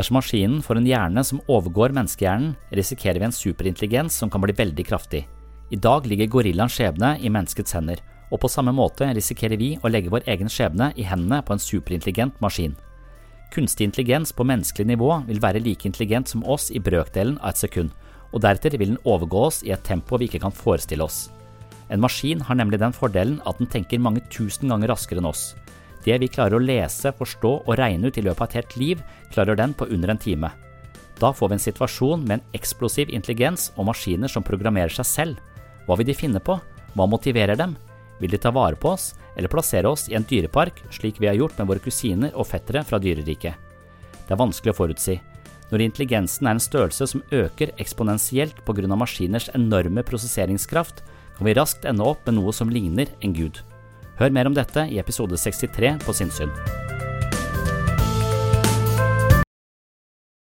Dersom maskinen får en hjerne som overgår menneskehjernen, risikerer vi en superintelligens som kan bli veldig kraftig. I dag ligger gorillaens skjebne i menneskets hender, og på samme måte risikerer vi å legge vår egen skjebne i hendene på en superintelligent maskin. Kunstig intelligens på menneskelig nivå vil være like intelligent som oss i brøkdelen av et sekund, og deretter vil den overgå oss i et tempo vi ikke kan forestille oss. En maskin har nemlig den fordelen at den tenker mange tusen ganger raskere enn oss. Det vi klarer å lese, forstå og regne ut i løpet av et helt liv, klarer den på under en time. Da får vi en situasjon med en eksplosiv intelligens og maskiner som programmerer seg selv. Hva vil de finne på? Hva motiverer dem? Vil de ta vare på oss, eller plassere oss i en dyrepark, slik vi har gjort med våre kusiner og fettere fra dyreriket? Det er vanskelig å forutsi. Når intelligensen er en størrelse som øker eksponentielt pga. maskiners enorme prosesseringskraft, kan vi raskt ende opp med noe som ligner en gud. Hør mer om dette i episode 63 på Sinnsyn.